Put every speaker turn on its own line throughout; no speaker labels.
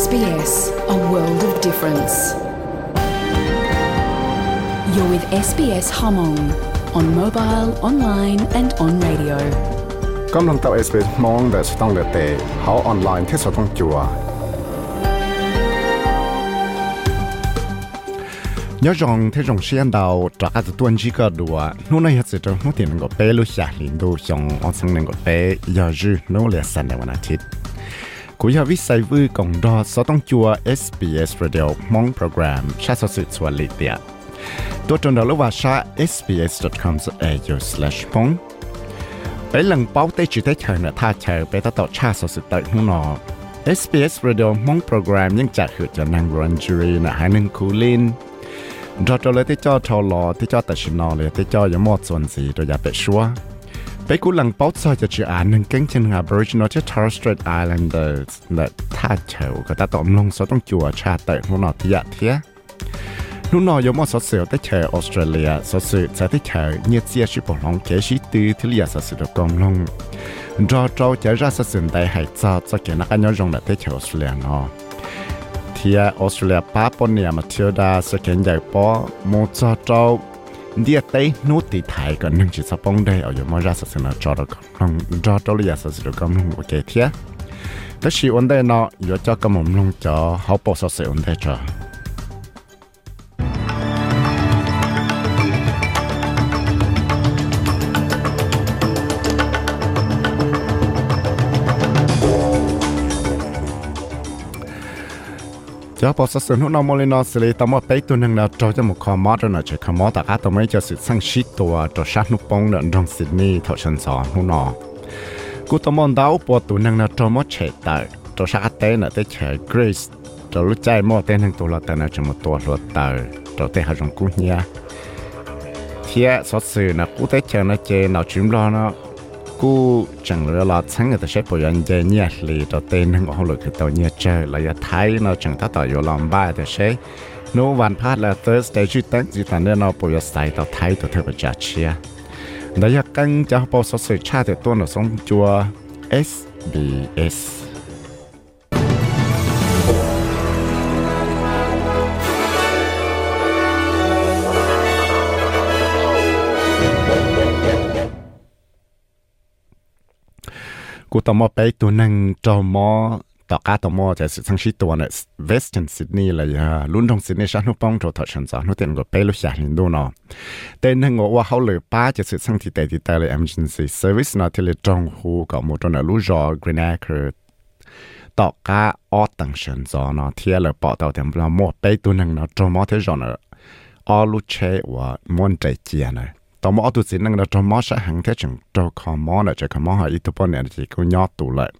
SBS, a world of difference. You're with SBS Hmong on mobile, online, and on radio.
กำลังตับ SBS มองแต่สต้องเลือเตะเขาออนไลน์ที่สต้องจัวnhớ rằng thế rằng xuyên đầu trả cái tuần chỉ có đùa nó này hết rồi nó tiền có bé lúc xả liền đồ xong ông sang nên có bé giờ dư nó liền sẵn để mà thịt cú giờ viết sai vui cộng đó số tông chùa SBS Radio mong program sát số sự xóa lì tiệt tôi trong đó lúc vào sa sbs.com.au/mong bé lần báo tây chỉ tây chờ nữa tha chờ bé kuya visai vu kong do so tong chua SBS radio มองโปรแกรมช cha so sit swa li tia to ton da lo wa sha sbs.com.au/pong ไปหลังเป้าเตจิตเตเชิญนะท่าเชิญไปตต่อชาสดสุดเตข้งนอ SBS Radio มองโปรแกรมยังจัดหือจะนางรันจูรีนะฮะนึงคูลินดอตเลยที่จอทอลอที่จอตัชินอเลยที่จอยมอดส่วนสีตัวยาเป็ดชัว đi tới nút thì thái cái năng chỉ sắp bông đây ở chỗ mà ra số sự nó cho được công cho cho lia số sự được công long ok thế đó là vấn đề nó có cho cái mồm long cho họ bộ số sự vấn đề cho จะพอสันหุนอมลินอสเลยตอมไปตัวนึงแล้วจอจะมุขมอดนะจะขมอตากาตัวไม่จะสิสังชิตัวจอชานุปงเดินรองซิดนีย์ทอชันสอนหุนอกูตอมอนดาวปวดตัวนึงนะจอมอเ dia tây nút thì thái còn nâng chỉ sắp bông đây ở chỗ mà ra sắp sinh là cho được không cho cho là sắp sinh được không không ok thế đó chỉ vấn đề nó giờ cho cái mồm luôn cho hậu bộ sắp sinh vấn đề cho giờ bảo sao nó nó mới nó xử lý tao mới bấy tu nâng là cho một khó mót rồi nó chỉ khó mót tất cả tao mới cho sự sáng sít tua cho sát nút bông nợ trong Sydney thọ chân sò nó nó cú tao mong đau bỏ tu nâng là cho mót chạy tới cho sát té nợ tới chạy Grace cho lúc chạy mót té nâng tu là tên là cho một tua luật tới cho té hai trong cú nhia thiệt sót sự là cú té chơi nó chơi nào chìm lo nó chẳng lẽ là chẳng người ta sẽ bồi dưỡng dễ nhẹ lì cho tên năng họ lực cái tàu nhẹ chơi là ya thái nó chẳng ta tàu yêu làm ba thì sẽ nóวันพาดlà Thursday ชื่อตั้งจีตันเนี่ยเราบอยใส่ตาวไทยตัวเธอประจักษ์เชียแล้วอยากกันจะพอสดชาติตัวหนูส่งจัว SBS กูต่อมาไปตัวนึงจอมอต่อกาต่อมอจะสังชิตัวเนี่ยเวสเทิร์นซิดนีย์เลยฮะลุ่นทงซิดนีย์ฉันนุป้องโจทย์ฉันสอนนุเต็นก็ไปลุชาลินดูเนาะแต่นึงว่าเขาเลยป้าจะสิสังที่แต่ที่แต่เลย emergency service นะที่เลยจงหูกับหมดนะรู้จอ green acre ต่อกาออตังฉันสอนเนาะที่เลยปอต่อเต็มเราหมดไปตัวนึงเนาะจอมอที่จอเนาะออลุเชว่าม้วนใจเจียเนาะ tao mò tụi xin năng là trong mò sẽ hàng thế chừng cho con mò là chỉ con mò hay ít tụi bọn này chỉ có nhỏ tụ lại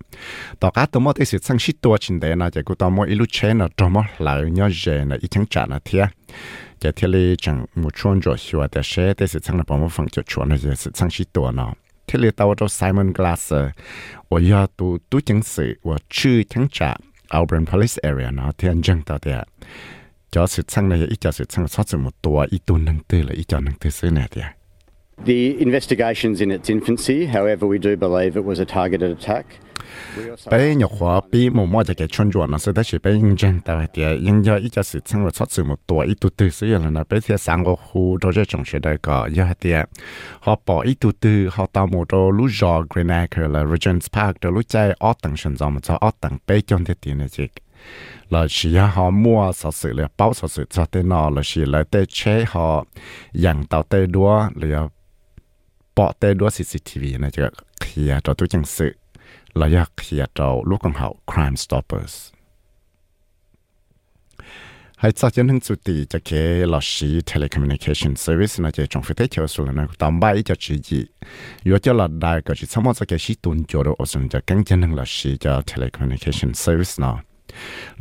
tao cá tụi mò thì sẽ sang shit tua trên đấy là chỉ có tao mò ilu chen là trong mò lại nhỏ dễ là ít chẳng trả là thiệt chỉ thiệt là chẳng một chuan rồi xua để sẽ để sẽ sang là bọn mò phẳng cho chuan là chỉ sẽ sang shit tua nó thiệt là tao cho Simon Glass 我要读读经史，我去听trả Auburn Police Area nó thiên dân tao thiệt cho sự sang này ít cho sự sang sót sự một tua ít tuần năng tư là ít cho năng tư xứ này thiệt
The investigation's in its infancy. However, we do believe it was a targeted attack.
bé nhỏ khóa bị một mò cho cái chuyên chuẩn nó sẽ đã chỉ bé yên chân tao thì yên cho ít cho sự sang và xuất sự một tuổi ít tuổi từ sử dụng là bé thì sang có khu cho cho chồng sẽ đây có giờ thì họ bỏ ít tuổi từ họ tạo một đồ lũ giò Green Acre là Regents Park đồ lũ chạy ở tầng sân gió mà cho ở tầng bé trong thế tiền này chứ là chỉ họ mua sở sự là bao sở sự cho tên nó là chỉ là tê chế họ dặn tạo tê đua là ปอเตด้วยซีซีทีวีนะจะเคลียร์ตัวตัวจังสือเราอยากเคลียร์ตัวลูกของเขา Crime Stoppers ให้สักยันถึงสุดที่จะเคลอชี telecommunication service นะจะจงฟิเตเชียวสุดนะตามไปจะชี้จีอยู่จะหลัดได้ก็จะสมมติจะเคชีตุนจอดอสุนจะกังจันถึงลอชีจะ telecommunication service นะ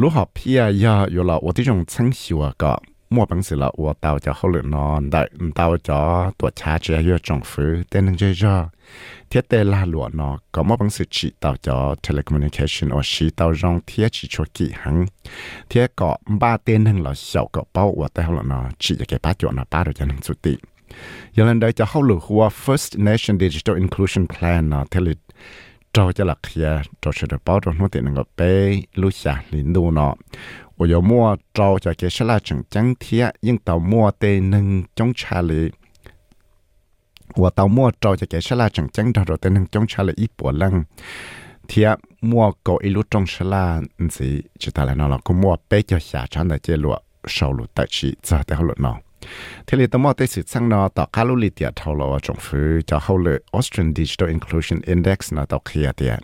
ลูกหอบพี่ยาอยู่ละว่าที่จงชั้นชิวก็ มั่วปังสิละวัวเตาจะเขาหลือนอนได้เตาจอตัวชาเจียเยอะจงฟื้อเต้นนึงเยอะๆเทียเตลาหลวนอก็มั่วปังสิจีเตาจอ telecommunication อชีเตาจองเทียจีชัวกี่หังเทียก็บ้าเต้นนึงเราเสาก็เป้าวัวเตาหลวนอจีจะเก็บป้าจวนอป้าโดยจะนึงสุติยังลันได้จะเข้าหลือว่า first nation digital inclusion plan นะเทลิจอจะหลักเคียจอเฉลยเป้าจนหัวเตียนก็เป้ลุชาลินดูเนาะ 我有mua trâu cho cái sẽ là chẳng chẳng thiệt nhưng tàu mua tê nâng trong trà lý 我到末照就给是啦，正正到到等能种出来一波冷，贴末狗一路种是啦，唔是知道了喏了，个末背就下场的这路收入得起，咋得好了喏。 thế thì tôi thấy sự sang nó tạo các lối tiệt thầu lo cho hậu lệ Austrian Digital Inclusion Index nó tạo kia tiệt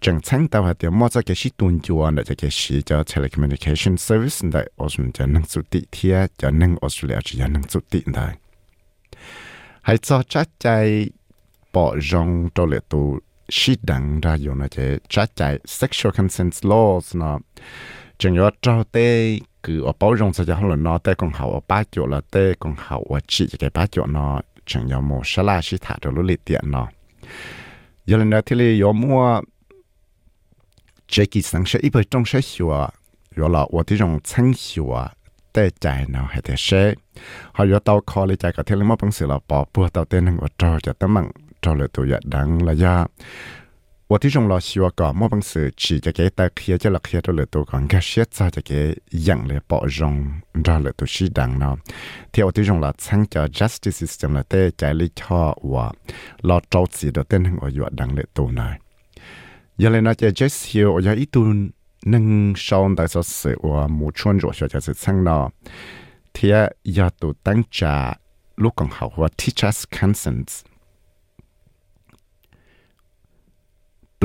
chẳng chẳng tạo hạt tiệt mỗi cái cái tuần chuan để cái sĩ cho telecommunication service để Australia cho năng suất tiệt thiệt cho năng Australia cho năng suất tiệt đấy hãy cho chắc chạy bỏ rong cho lệ tu sĩ đẳng ra dùng là cái chắc chạy sexual consent laws nó chúng nhớ trao tê, cứ ở bao rong sao cho họ là nó tê còn hậu, ở ba chỗ là tê còn hậu, ở chỉ cái ba chỗ nó chẳng nhớ một sáu là chỉ thả được lúc lịch tiện nó. Giờ lần đó thì là yếu mua chế kỳ sáng sẽ ít à, bởi trong sẽ sửa rồi là ở ที่ trong sáng sửa tê chạy nó hay thế sẽ họ yếu tàu kho lấy chạy cả thế là mất bằng sự là bỏ bùa tàu tê năng ở trâu cho tấm mạng trâu là tụi dạ đắng là do 我ที่จงรอชัวก่อมั่วบังสือฉีจะเกตาเคลียจะละเคลียตัวเหลือตัวก่อนก็เชียจะจะเกยังเลยปอจงรอเหลือตัวชีดังเนาะเที่ยวที่จงรอชั้งจะ justice system ละเต้ใจลิชอว่าลอโจสีดเต้นหงอยวดังเลยตัวหน่อยยังเลยนะจะ just here อย่าอีตุนนึ่งชอนแต่สสือว่ามูชวนจวดจะสืบชั้งเนาะเที่ยยาตัวตั้งจ่าลูกของเขาว่า teachers consents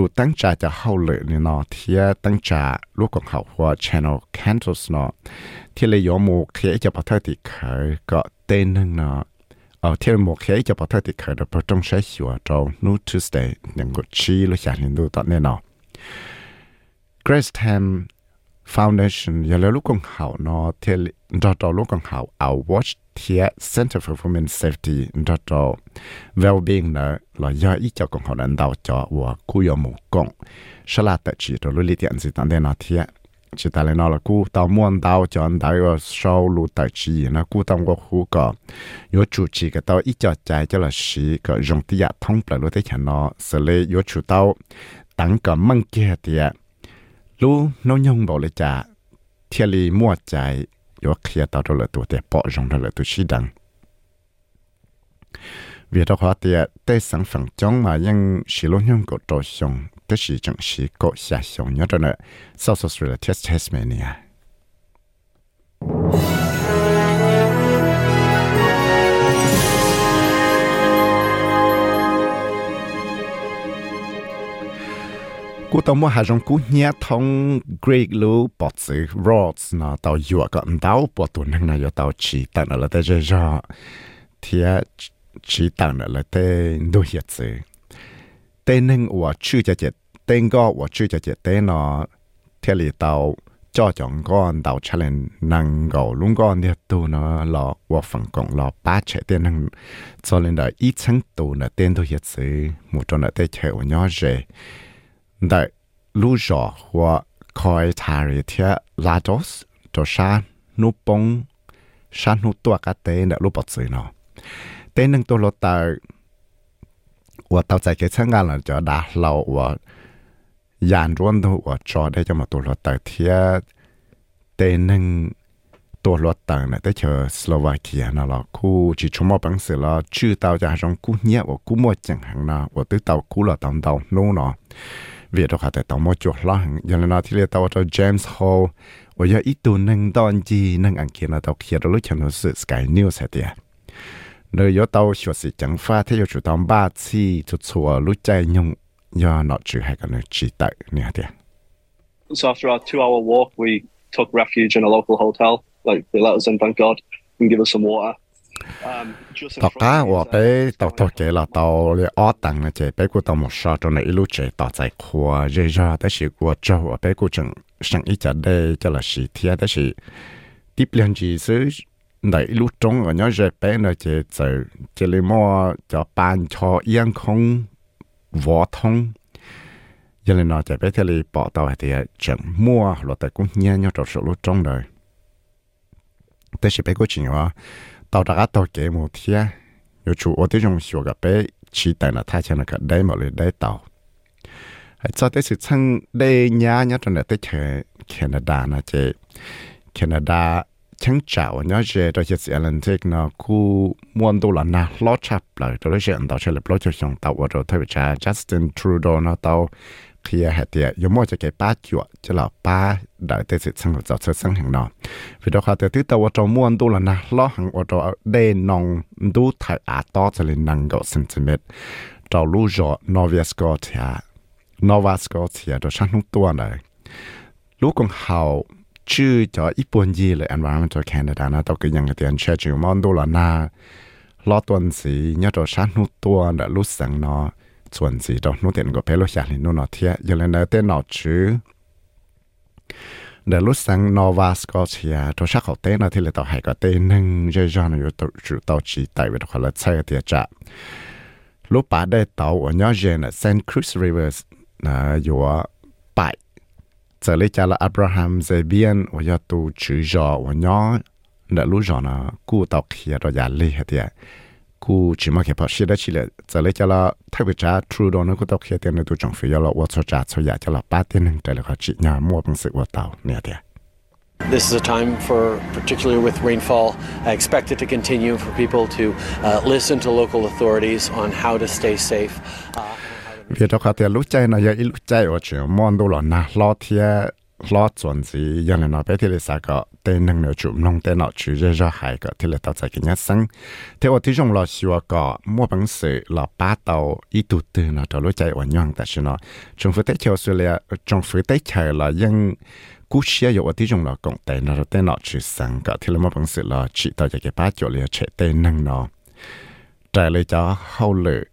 ตัวตั้งใจจะเข้าเลยเนาะเทียตั้งใจลูกของเขาหัว channel candles เนาะที่เลยยอมูเคยจะพอเท่าที่เคยก็เต้นหนึ่งเนาะเออที่เลยมูเคยจะพอเท่าที่เคยเราพอต้องใช้หัวเรวนู้ Tuesday ย่างกูชี้ลูกอย่างนี้ดูตอนนี้เนาะ Grace Tam Foundation อย่าเลือลูกของเขาเนาะที่เราเราลูกของเขาเอา watch thia Center for Women's Safety đó cho well-being nở là do ý cho con họ đánh đầu cho và cú yo một công, sẽ là tại chỉ rồi lý tiện gì tạm đây nó thia. Chỉ tại nó là cú tao muốn tao cho anh tao và sau lũ tại chỉ nó cú tao có khu cọ yo chủ chỉ cái tao ý cho trái cho là sĩ cọ dùng tia thông lại lũ thế chả nó sẽ lấy yo chủ tao tặng cọ măng kia thia. Lũ nó nhung bảo lấy trả thiên lý mua trái yo kia tao đó là tụ để bỏ rong đó là tụ sĩ đằng vì đó họ thì tê sáng phẳng trong mà nhưng sử lu nhung có đồ xong tức sử dụng sử có xa xong nhớ đó là South là Test Tasmania กูต้องมาหาจงกูเนี่ยทงกรีกลูปอดสือ rods นะตาวอยู่ก็อันดาวปวดตัวนั่งนะอยู่ตาวชีตันอะไรแต่จะจะเทียชีตันอะไรแต่ดูเหตุสือแต่นึงว่าชื่อจะเจ็ดเต้งก็ว่าชื่อจะเจ็ดเต้นอเทียลีตาวจ่อจงก้อนดาวชะเลนนังก็ลุงก้อนเนี่ยตัวเนาะรอว่าฝั่งกงรอป้าเฉเต้นนังจอเลนได้อีชั้งตัวเนาะเต้นตัวเหตุสือหมู่จนเนาะเต้เฉวย่อเจ đại lưu rõ hoặc coi thà rì là Lados cho sa nụ bông sa nụ tua cá tế nè lúc bọt sự nó tế nâng tôi lột tờ và tao chạy cái sáng là cho đá lâu và dàn ruộng thôi và cho đây cho mà tôi lột tờ thia. Tế nâng tôi lột tờ này tới cho Slovakia nó là khu chỉ chung mà bằng sự chưa tao cho trong khu nhẹ và khu mua chẳng nào và tới tàu khu là tàu tàu nô nó việc đó khá tại tao mua chuột lo giờ là nó thì là tao cho James Hall. Và giờ ít tu nâng đòn gì nâng ăn kia là tao kia đó lúc chẳng sự Sky News hết tiệt nơi giờ tao chuột sự chẳng pha thế giờ chuột tao ba chi chuột chùa lúc chạy nhung giờ nó chỉ hay cái nó chỉ tại nè tiệt
So after our two-hour walk, we took refuge in a local hotel. Like they let us in, thank God, and give us some water.
Tao cá
of
và bé tao tao chế là tao lấy ó tặng là chế bé của tao một sao trong này lúc chế tao chạy khoa dễ ra tới sự của châu và bé của chừng sang ít chả đây cho là sự thiệt tới sự tiếp liên gì xứ này lúc trong ở nhớ dễ bé là chế chế chế lấy mò, cho bàn cho yên không, võ thông. Giờ này nó chế bé thì lấy bỏ tao thì chẳng mua là tại cũng nhớ nhớ trong số lúc trong đời. Tới sự bé của chừng đó tàu đã tàu kế một thia nhiều chú, ô tiêu dùng sửa gặp bé chỉ tại là thay cho là cái đấy mà lên đấy tàu. Hãy cho tới sự sang đây nhá nhá trong là tới thế Canada là chế Canada chẳng chào nhớ chế đó chế sự Atlantic nó khu muôn đô là na lo chập lại rồi chế anh tàu chế lập lo cho xong tàu ở rồi thay cha Justin Trudeau nó tàu. เคลียหาเตียยมอจะแก่ป้าจวดจะหล่อป้าได้เตสิสังกับจอดเสสังหังนอวิดอคาเตติตาวจอมวนดูละนะล้อหังอจอเดนองดูถ่ายอาตอจะเลนังกับเซนติเมตรจอลูจอนอร์เวสกอเทียนอร์วาสกอเทียโดยชั้นทุกตัวเลยลูกของเขาชื่อจอญี่ปุ่นยีเลยอันว่ามันจอแคนาดานะตอก็ยังเตียนเชื่อจึงมอนดูละนะล้อตัวสีเนี่ยจอชั้นทุกตัวเดลูสังนอ ส่วนสีดอกนู้เต็นก็เพลอยากเห็นนู้นเทียยังเลยเต้นหนอชื้อเดี๋ยวรู้สังนอวาสก็เชียตัวชักเขาเต้นที่เลยต่อหายก็เต้นหนึ่งเยอะๆอยู่ตัวจุดต่อจีไตเวทคนละใช่เตียจะลูกป่าได้เต่าอันยอดเย็นเซนครูสริเวอร์สนะอยู่ไปเจอเลยจ้าละอับราฮัมเซเบียนวันยอดตูชื่อจอวันยอดเดี๋ยวรู้จอนะกู้ต่อเขียเราอย่าเลี่ยเตีย cú chỉ mà cái bảo sĩ đó chỉ là giờ lấy cho là thay vì trả true đó nó cũng tao khi tiền nó tụi chồng phải cho là 我 cho trả cho giá cho là ba tiền nên trả là nhà mua bằng sự của tao nè tiền
This is a time for, particularly with rainfall, I expect it to continue for people to uh, listen to local authorities on how to stay safe.
Vì đó khá tiền lúc chạy nó giờ lúc chạy ở chỗ mòn đâu là na lo thiệt lo chuẩn gì giờ này nó bé thì là sao có tên năng lượng chụp nông tên nó chủ ra ra hai cái thì là tao chạy cái nhát sáng thì ở thì trong lo xua có mua bằng sự là ba đầu ít tụt từ nó cho lối chạy ở nhang tại sao nó trong phía tây châu xưa là trong phía tây trời là dân cú xe dụ ở tí trong là cộng tên nó tên nó chữ sáng cả thì là mua bằng sự là chỉ tao chạy cái ba chỗ là chạy tên năng nó trả lời cho hậu lự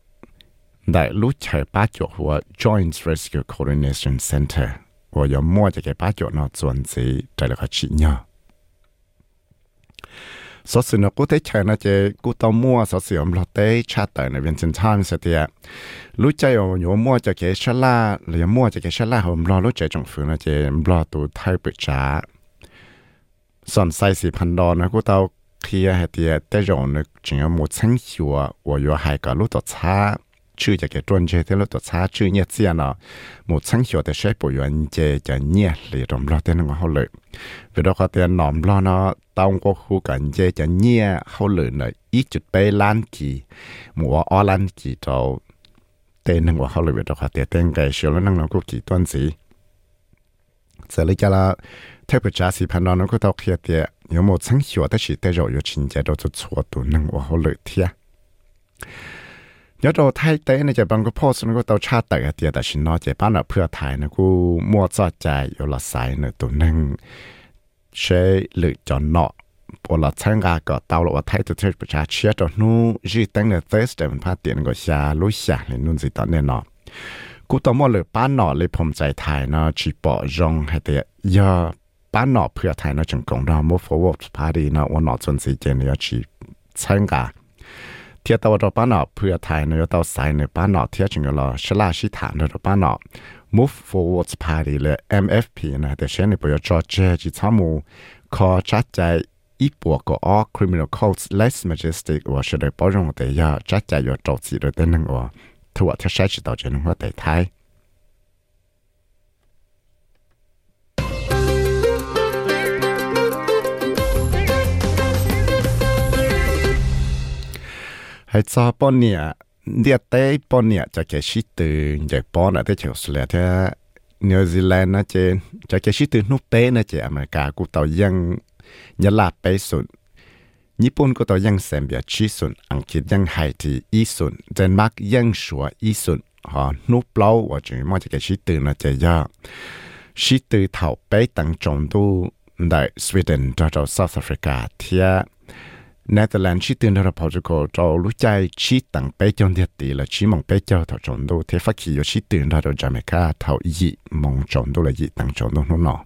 đại lúc chạy ba chỗ của Joint Rescue Coordination Center. 我要摸这个八角呢，转子摘了个起鸟。所以呢，古代前呢，这古到摸，所以我们老代查到那边真惨些的。lúc chơi ở nhóm mua cho cái sá la, rồi mua cho cái sá la hôm lo lúc chơi trong phường là chơi lo tụ thay bự trả. Sòn sai sĩ phần đó nó cũng tao khi hết thì tới rồi nó chỉ một sáng hiệu và có hai cái lúc đó xa chữ cho cái tuần chế thế là tôi xa chữ nhẹ xe nó một sáng hiểu thì sẽ bồi dưỡng chế cho nhẹ để rộng lo tên nó hậu lợi vì đó có tiền nòm lo nó tao có khu cảnh chế cho nhẹ hậu lợi nó ít chút bê lan kỳ mùa o lan kỳ trâu tên nó hậu lợi vì đó có tên cái sửa nó năng nó có kỳ tuần gì giờ lấy cho là thế bây giờ thì phần đó nó có tao kia thì nếu một sáng hiểu thì chỉ để rồi yêu chính chế đó cho chua tụ năng hậu lợi thiệt ยอดไทยเต้ในจะบังก็พอสนก็เตาชาติแต่เตียแต่ชินนอเจป้านะเพื่อไทยนะกูมัวจอดใจอยู่ละสายเนตัวหนึ่งใช้หรือจอนเนาะปวดชิางกาก็เตาหลว่าไทยตัวเทศประชาเชียตัวนู้จีตั้งเนเตสแต่มันพาเตียนก็ชาลุชาเลยนุ่นสิตอนเนี่ยเนาะกูต้องมัอเลยป้านหนอเลยผมใจไทยเนาะชีปอยองให้เตียยอป้านหนอเพื่อไทยเนาะจังกงเราโมโฟวอพาดีเนาะวันหนอจนสีเจนเนี่ยชีช่างกา เทียตาวบ้านอเพื่อไทยเนื้อตาวใส่ในบ้านอเทียจึงเราชลาชิฐานในบ้านอ move forward party เลย MFP นะแต่เช่นในประโยชน์จอเจจิทามูขอจัดใจอีปัวก็ออ criminal codes less majestic ว่าจะได้ปรองแต่ยาจัดใจอยู่จอดสิโดยแต่นึงว่าถือว่าที่ใช้จิตต่อเจนว่าแต่ไทย ให้ซอปอนเนี่ยเดียเต้ปอนเนี่ยจะแค่ชิตื่นใหญ่ปอนอะที่เชลซีแลนด์นิวซีแลนด์นะเจนจะแค่ชิตื่นนุ๊กเต้นะเจอเมริกากูต่อยังยะลาไปสุดญี่ปุ่นก็ต่อยังเซมเบียชีสุดอังกฤษยังไฮทีอีสุดเดนมาร์กยังชัวอีสุดฮะนุเปล่าว่าจะมอจะแกชิตื่นนะเจียชิตื่นเท่าไปตั้งจงดูในสวีเดนจากเซาท์แอฟริกาเทีย ฟักขี่อยู่ชี้ตื่นเราจะไม่ค่าเท่ายี่มองจนดูละยี่ตั้งจนดูนู่นเนาะ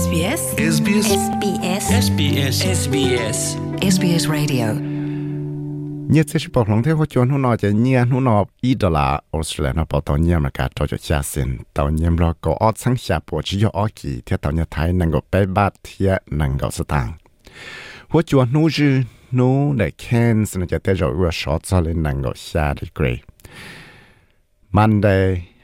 SBS
SBS
SBS
SBS SBS
SBS Radio
เนี่ยจะบอกหลงเที่ยวจนหุ่นนอจะเนี่ยหุ่นนออีดอลลาร์ออสเตรเลียนะพอตอนเนี่ยมันก็จะจะชาสินตอนเนี่ยเราก็ออดสังชาปวดชิโยออกีเที่ยวตอนเนี่ยไทยนั่งก็ไปบ้านเที่ยนั่งก็สตางค์ หัวจวนนู้จีนู้ได้แค้นสนจะแตเจะว่าช็อตซะเลยนังก็ชาดิเกรมันได้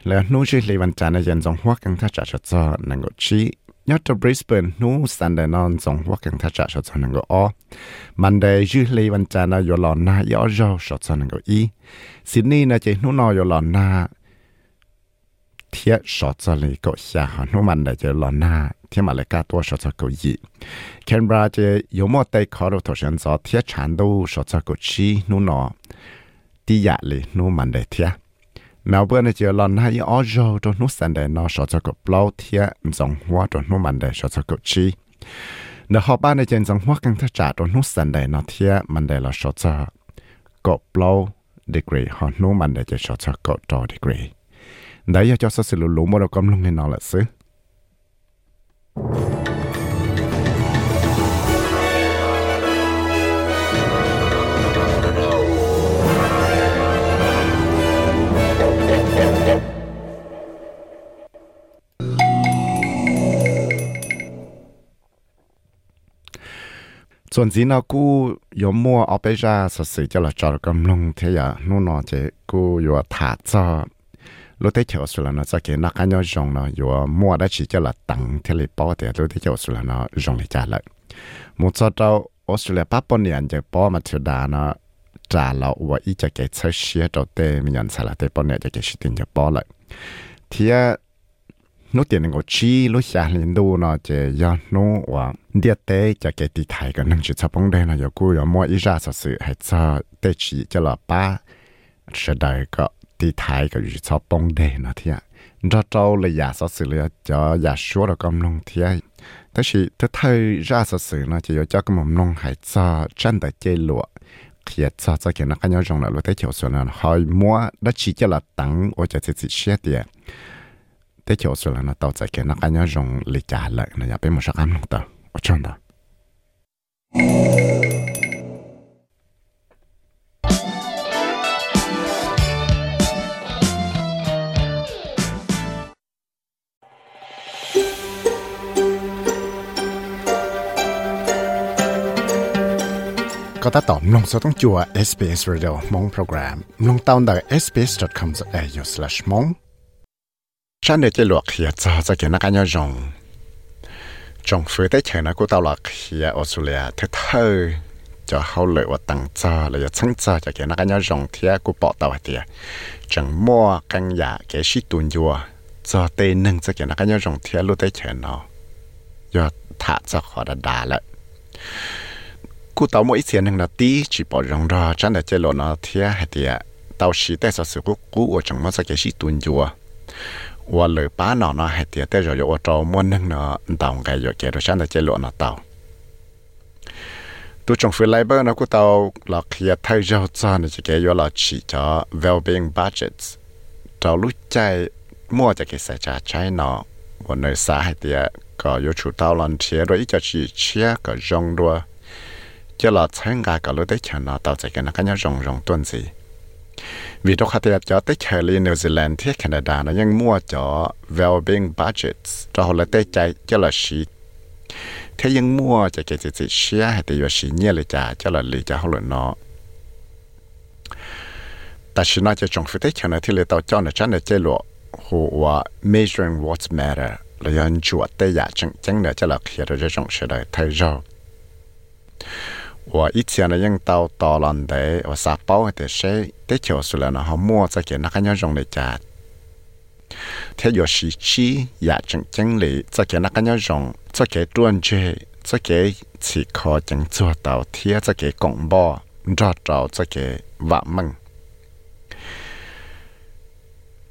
แล้วนู้จีลยวันจันทร์ในยันจองหัวกังท่าจัดช็อตนังก็ชี้ยอดบริสเบนนู้สันเดนอนจองหัวกังท่าจัดช็อตนังก็อ๋อมันได้ยื้อเลยวันจันทร์นายหลอนนายอจอช็อตซะนังก็อีสิดนี่นะเจนู้นอยอหลอนนา เทียชอจลีก็ชาหนุมันเดจะลอนาเทียมาเลกาตัวชอจก็ยีเคนบราจะยมอเตคอรทชันซอเทียชันดูชอจก็ชีนุนอติยะเลยนุมันเดเทียเมลเบิร์นเจอลอนให้ออจอตัวนุสันเดนอชอจก็ปลาเทียสองหัวตัวนุมันเดชอจก็ชีเดหอบ้านในเจนสังหัวกันทจ่าตัวนุสันเดนอเทียมันเดลอชอจก็ปลาดีกรีหอนุมันเดจะชอจก็ต่อดีกรี ยองเนาะอยู่มัวได้ชีจะละตังเทเลปอเดียรู้ได้เขียวสุดแล้วเนาะยองเลยจ้าเลยมุดจะเจ้าออสเตรเ lúc thế chiều sủa nó cho cái nó cái nhau rong nó vừa mua đã chỉ cho là tặng thế là bỏ tiền lúc thế chiều sủa nó rong lại trả lại một số đâu Australia bắt bọn nhân giờ bỏ mà thiếu đà nó trả lại. và ít cho cái chơi xe cho tê mình nhận xả là tê bọn nhân cho cái sự tiền cho bỏ lại thì nó tiền ngô chi lúc xa lên đu nó chỉ do nó và địa tế cho cái tỷ thải cái năng chịu cho bóng đây nó giờ cú giờ mua ít ra sự hệ cho tê chỉ cho là ba sẽ đời cái đại thái cái chỉ cho bóng đây nó thì à cho trâu là giả sự là cho giả số là công nông thì à thế thì thứ thay ra sự sự nó chỉ cho cái mầm hay cho chân đại chế lụa. Khi cho cho cái nó cái nhau rong là lúc tế là hỏi mua đã chỉ cho là tăng ở cho chỉ xe tiền thế chỗ số là nó tạo ra cái nó cái nhau dùng lì trả lại, nó nhập bên một số công nông tàu ở trong đó. tại sao sự cú cú ở trong mà cho cái sĩ tuần chùa ว่าเลยป้าหนอเนาะให้เตียแต่เราอยู่ว่าจอม้วนนึงเนาะตองไกอยู่เกดชันแต่เจลวเนาะเตาตัวจงฟิลไลเบอร์นะกูเตาหลอกเขียไทยเจ้าจ้าเนี่ยจะเกยว่าเราฉีจอ well-being budgets เจ้ารู้ใจมั่วจะเกใส่จ่าใช้เนาะวันในสาให้เตียก็อยู่ชูเตาลันเชียโดยจะฉีเชีย cú tàu mỗi xe nâng là tí, chỉ bỏ rong ra chẳng để chơi lộn nó thia hạt thia tàu xí tay sợ sự cú cú ở trong mắt sẽ chỉ xí tuôn chùa. Và lời bá nó nó hạt thia tay rồi ở trâu, muốn nâng nó tàu ngày rồi kia rồi chẳng để chơi lộn nó tàu tôi trong phía lại bơ nó cú tàu là kia thay rau cho nó, chỉ cái là chỉ cho well-being budgets. Tàu lúc chạy mua cho cái xe trả trái nó và nơi xa hạt thia có yếu chủ tàu lần thia rồi, ít cho chỉ chia cả rong đua cho là sáng gà cả lối tới chả nó tạo ra cái nó cái nhau rồng rồng tuần gì vì đó khát cho tới chả li New Zealand thiết Canada nó ยัง mua cho well-being budgets cho họ là tới chạy cho là sĩ thế nhưng mua cho cái gì gì xia hay thì sĩ nhẹ lại trả cho là lì trả họ lợi nó ta chỉ nói cho chúng phải tới chả nó thì lấy cho nó chả nó chơi lụa hồ measuring what matter là dân chuột tới giả chẳng nữa cho khi đó cho chúng sẽ đợi thay rồi 我以前呢，用到大兰的，我沙包的些，得桥出来呢，好摸这个那个样用的家。他有时期也正经理，这个那个样用，这个专业，这个此刻正做到贴这个广播，找找这个瓦门。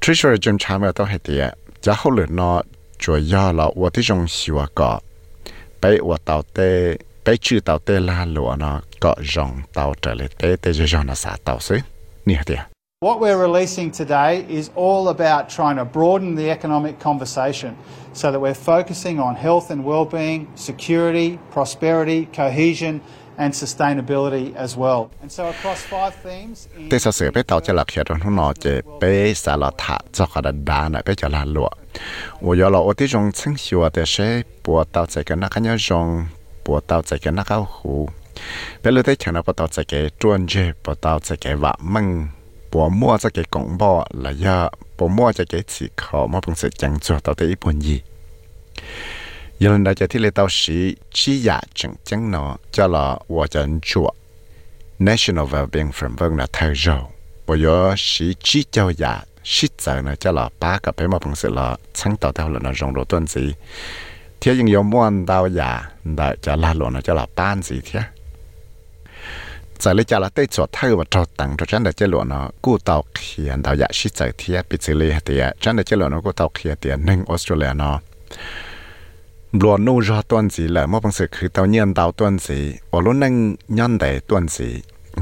Treasurer 正常没都系啲，然后嚟呢，主要了我啲种小个，俾我到底。
What we're releasing today is all about trying to broaden the economic conversation so that we're focusing on health and well-being, security, prosperity, cohesion and sustainability as well. And so across five themes Tê
sở sự bé tàu cho
lạc
hiện trong nó chế bé xả lọ thả cho cả đá nè bé cho là lụa. Ủa lọ ô tí ปัวเตาใจแกนักเอาหูแต่เลยได้ฉันเอาปัวเตาใจแกจวนเจปัวเตาใจแกวะมึงปัวมั่วใจแกกงบ่อละยะปัวมั่วใจแกสีขอมาปงเสจังจัวเตาเตอีปุ่นยียันได้จะที่เลยเตาสีชี้ยาจังจังเนาะจะละว่าจันจัว National Wellbeing Framework นะเธอเจ้าปยสีชี้เจ้าอยาชิดเจอนะจะละป้ากับไปมาปงเสละชั้งเตาเตาละนะรองโรต้นสี thế nhưng có muốn tao giả đã cho là luôn nó cho là ban gì thế giờ lấy cho là tới chỗ thay và trâu tặng cho chân để chế lộ nó cú tàu khiển tàu giả sĩ giờ thế bị xử lý thì chân để chế lộ nó cú tàu khiển thì nâng Australia nó รวนนู่รอต้นสีแหละมอบังสึกคือเตาเนียนเตาต้นสีอรุนังย้อนใดต้นสี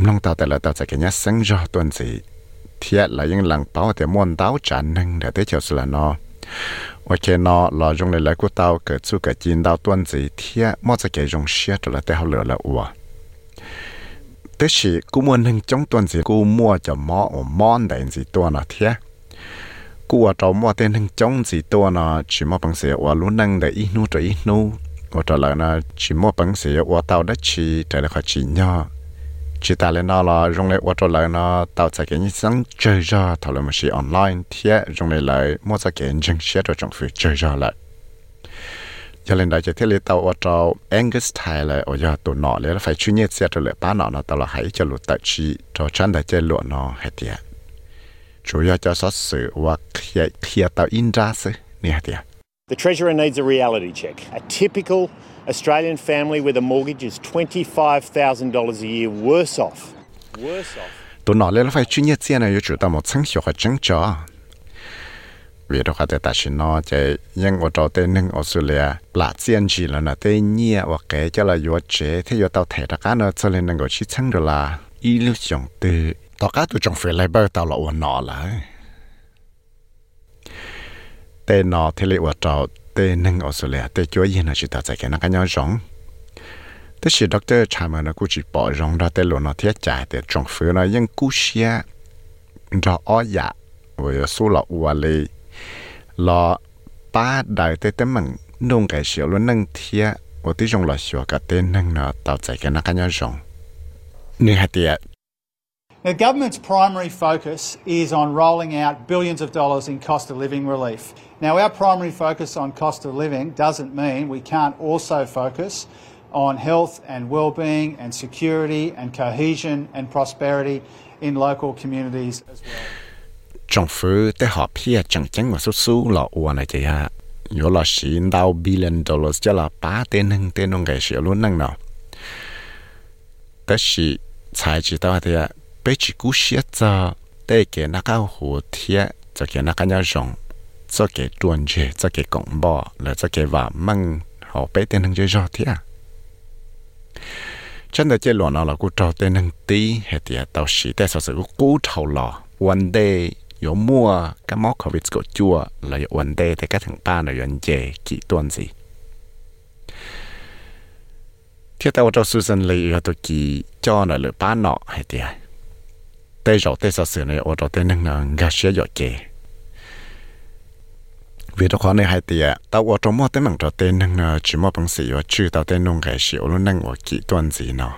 ลองเตาแต่ละเตาจะกันยะสังรอต้นสีเทียละยังหลังเป้าแต่มวนเตาจานนึงเดี๋ยวได้เจียวสุละเนาะ 我见到老用来来过刀个做个见到段子贴，莫在给用写着了，最好了了我。tức là cú muốn hình trong tuần gì cú mua cho mỏ ở món đại gì tuần là thế cú ở trong mua tên hình trong gì tuần là chỉ mua bằng xe ở luôn năng để ít nu trở ít nu ở trở lại chỉ mua bằng xe ở tàu đất chỉ trở lại chỉ nhỏ chỉ ta lên nó là dùng lại ô tô lại nó tạo ra cái những sáng chơi ra thảo luận một sự online thiệt dùng lại lại mua ra cái những xe rồi trong phía chơi ra lại cho nên đại chỉ thiết lý tàu ô tô Angus Taylor ở giờ tụi nọ lấy phải chuyên nghiệp xe rồi lại bán nọ nó tao là hãy cho lụt tại chi cho chân đại chơi lụa nó hết tiệt chủ yếu cho sát sự và khía khía tạo in ra sự nè tiệt
The treasurer needs a reality check, a typical Australian family with a mortgage is $25,000 a year worse off. Worse off.
Tôi nói là phải chuyên nghiệp này chủ tâm một sáng hiệu và chứng cho. Vì đó khá ta xin nó chạy nhưng ở trò tên nâng Australia là chuyên chỉ là nó tên nhẹ và kế cho là yếu chế thế yếu tao thể ra cá nó cho nên nâng gọi chí chẳng được là ý lưu trọng tư. Tao cá tôi chẳng phải lấy bơ tao là ổn nọ là. Tên nó thế lý ở trò tên nâng Australia tên chúa yên là chỉ tạo ra cái nó cái nhau giống thế thì doctor Chama nó cũng chỉ bỏ rong ra tên luôn nó thiết trả để trong phía nó yên cú xia ra ó dạ với số lọ ua lì lọ ba đại tên tên mình nông cái xíu luôn nâng thiết ở tí trong lọ xíu cái tên nâng nó tạo ra cái nó cái nhau giống như hạt tiệt
Now, government's primary focus is on rolling out billions of dollars in cost of living relief. Now, our primary focus on cost of living doesn't mean we can't also focus on health and well-being and security and cohesion and prosperity in local communities as well.
政府在好片正经我说数了我那这下有了十到 billion dollars 就了八点能点弄个小路能了，但是才知道的。 被 chỉ cú xếp cho để cái nó cao hồ thiệt cho cái nó cái nhau rộng cho cái tuần chế cho cái cổng bò là cho cái vả măng họ bé tên hưng chơi rõ thiệt chân là chơi loạn nó là cú trâu tên hưng tí hay thì tao sĩ tại sao sự cú trâu lò one day mua, cái món covid của chua là one day thì các thằng ba là yuan chế kỹ tuần gì thiết tao cho Susan lấy ở tôi kỳ cho nó lựa ba nọ hay thì tê rõ tê sợ sự này ở đó tê nâng là gà xế dọ kề vì đó khó này hai tiệt tao ô trong mua tê mảng đó tê nâng là chỉ mua bằng sĩ và chữ tao tê nông gà xế luôn nâng ở kỹ tuần gì nó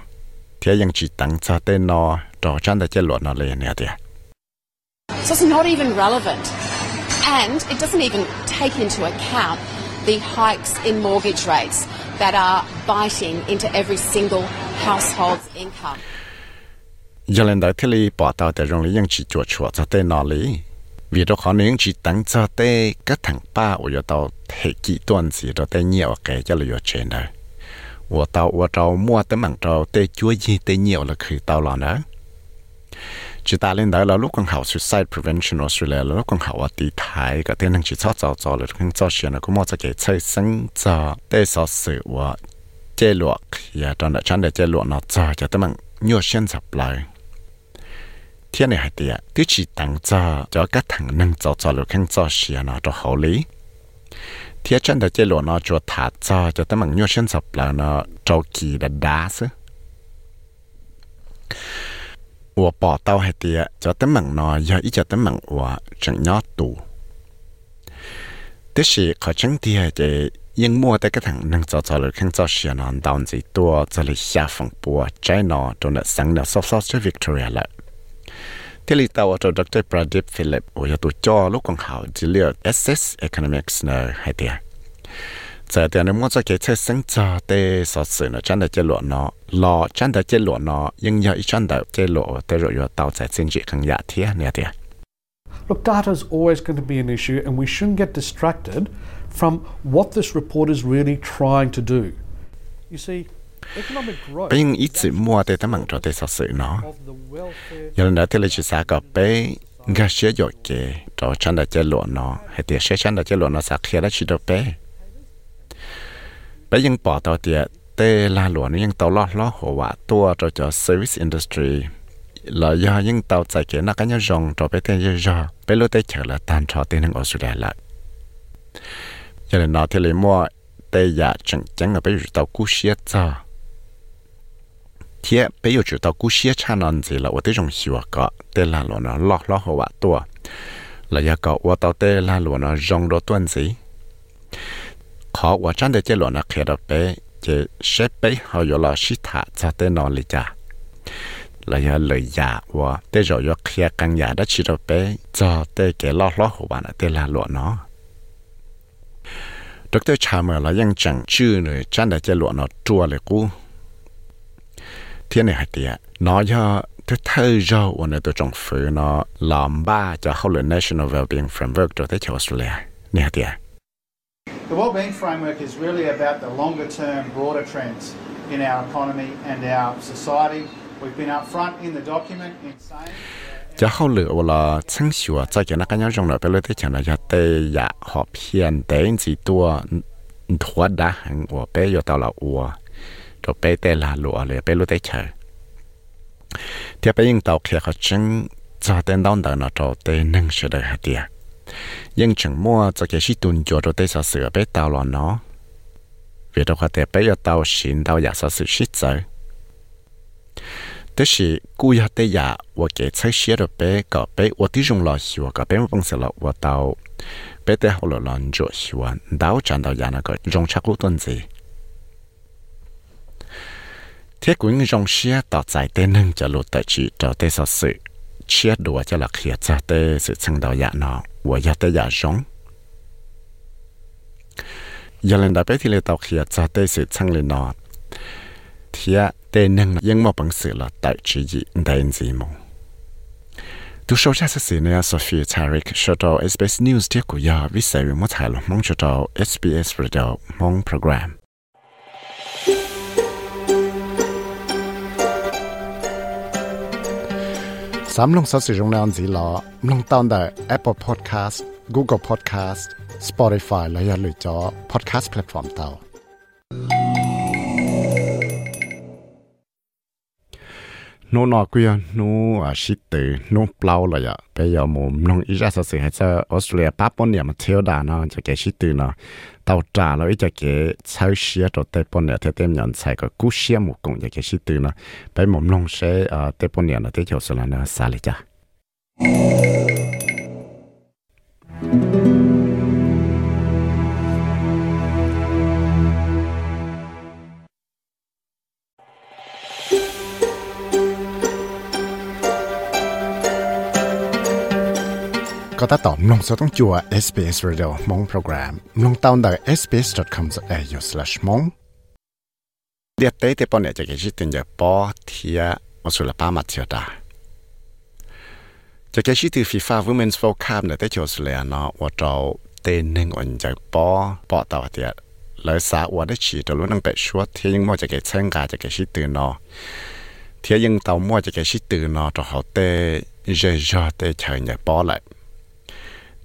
thế nhưng chỉ tăng cho tê nó đó chăn để chơi luận nó lên nè tiệt
So it's not even relevant. And it doesn't even take into account the hikes in mortgage rates that are biting into every single household's income
giờ lên đại thế li bỏ tàu để rong lý những chỉ chuột chuột cho tên nó lý vì đó khó những chỉ tặng cho tê các thằng ba ở giờ tàu thể kỹ tuần gì đó tê nhiều cái cho là giờ trên đó ở tàu ở tàu mua tới mảng tàu tê chúa gì tê nhiều là khi tàu lòn đó chỉ ta lên đó là lúc con học suicide prevention Australia là lúc con học ở tỷ thái cái tên năng chỉ cho cho cho là không cho chuyện là cũng mua cho cái chơi sinh cho tê sở sự và chế luộc và trong đó chán để chế luộc nó cho cho tới mảng nhiều xuyên sập lại 天呢还对呀，都是当着叫个糖能做做了，肯做些那就好哩。天真的这路呢，就他做就他们女生做不了呢，着急的打死。我报道还对呀，叫他们呢，要一叫他们我正要读，但是可真的这。nhưng mua tới cái thằng nâng cho cho lời khăn cho xe nó đào gì tua cho lời xa phòng bùa trái nó trong đợt sáng nó sốt sốt cho Victoria lại thế thì tao cho Dr. Pradip Philip ở chỗ cho lúc còn học chỉ SS Economics hay thế giờ thì nếu muốn cho cái chất sinh cho để sở sự nó chân được chế lộ nó lo chân được chế lộ nó nhưng nhờ chân được chế lộ để rồi rồi tao sẽ xin chị khẳng giả thế nè thế
Look, data is always going to be an issue, and we shouldn't get distracted from what this report is really trying to do. You see,
bây giờ ít sự mua để tấm bằng cho để sở sự nó. giờ là thế là chỉ xã có bé ngã sẽ dọc kề cho chân đã chơi lụa nó. Hay tiền sẽ chân đã chơi lụa nó sạc khi đã chỉ được bé bây giờ bỏ tàu tiền tê là lụa nó nhưng tàu lo lo hồ vạ tua cho cho service industry. Là do những tàu chạy kia nó cái nhau rong cho bé tên do. Bé lô tê chờ là tan cho tiền hàng Australia lại. Giờ là nó thì lấy mua tê giả chẳng chẳng ở bé tàu cú xiết sao งตัวไปเตยจอไปรู้ได้เฉลตันชอเตนึงออสเตรเลียละยังเลยนอเทเลมัวเตยาจังจังไปอยู่เตากู้เชียจ้าเทียไปอยู่จุดเตากู้เชียชานอนจีละว่าได้จงหิวก็เตลาหลวนล้อล้อหัวตัวแล้วยาก็ว่าเตาเตลาหลวนจงรถตัวนจี khó và cho nó và cho thiên này tiệt nó do thứ thơ do và nó tôi trong phủ nó làm ba cho hậu National Wellbeing Framework cho tới Australia nè tiệt
The Wellbeing Framework is really about the longer term, broader trends in our economy and our society. We've been upfront in the document in saying.
cho hậu lửa là chân sửa cho cái nó cái nhau trong đó bây giờ thì chẳng là cho tê ya họ phiền đến gì tua thua hàng của bé giờ tao là ua cho bé là lụa lừa bé lúa tê chờ thì bé yên tàu kia họ chứng cho tên đón đợi nó cho tê nâng sửa đời hạt tiền nhưng chẳng mua cho cái sĩ tuần cho cho tê sợ sửa bé tàu lò nó vì đâu có tê bé yêu tàu xin tàu giả sợ sự shit tức là cú ya tê ya và cái thấy sửa rồi bé có bé và tí dùng lò hiểu bé một bằng sửa lò tàu bé tê hậu lò lòn chỗ hiểu đào chẳng tàu giả nó dùng chắc cú tuần thế cũng rong xia tạo giải tê nâng cho lụt tại chỉ cho tê sợ sự. Chia đùa cho là khía cha tê sự chân đầu dạ nó và dạ tê dạ rong giờ lần đầu bé thì lê tạo khía cha tê sự chân lên nó thì tê nâng nhưng mà bằng sự là tại chỉ gì đại gì mong tu sâu cha sự này Sophie Tarik cho SBS News tiếc của nhà vì sự một thái lòng mong cho SBS Radio mong program. สามลงสัสิรงนานสีลอลงตอนได้ Apple Podcast Google Podcast Spotify และอย่าลืมจอ Podcast Platform เตาโนนอกุยโนอาชิตเตโนเปล่าเลยอะไปยามุมลงอีจ้าสิให้เจอออสเตรเลียป้าปนเนี่ยมาเที่ยวดานะจะแกเนาจ่าแล้วอีจะแกช้เชียตัวเตเนี่ยเ tàu trả là ít cho cái cháu xe cho tây bọn nè theo tem nhận sai cái cú xe một công cho cái sĩ tư nó bây mồm nông sẽ à tây bọn nè là thế cho số là nó xa lại cha ก็ถ้าตอบลงสต้องจัว SBS Radio มงโปรแกรมลงตาวน์ได้ sbs.com.au/mong เดียดเต้เตปอนเนี่ยจะเกิดขึ้นจะปอเทียอสุลปามาเทียดาจะเกิดขึ้นฟีฟ่า Women's World Cup เนี่ยได้จอสุเลยเนาะว่าเราเต้นหนึ่งวันจะปอปอต่อเดียเลยสาว่าได้ฉีดตัวรู้นังเป็ดชัวเทียยังมั่วจะเกิดเชิงกาจะเกิดขึ้นตื่นเนาะเทียยังเตามั่วจะเกิดขึ้นตื่นเนาะตัวเขาเต้เจจอเต้เชิญจะปอเลย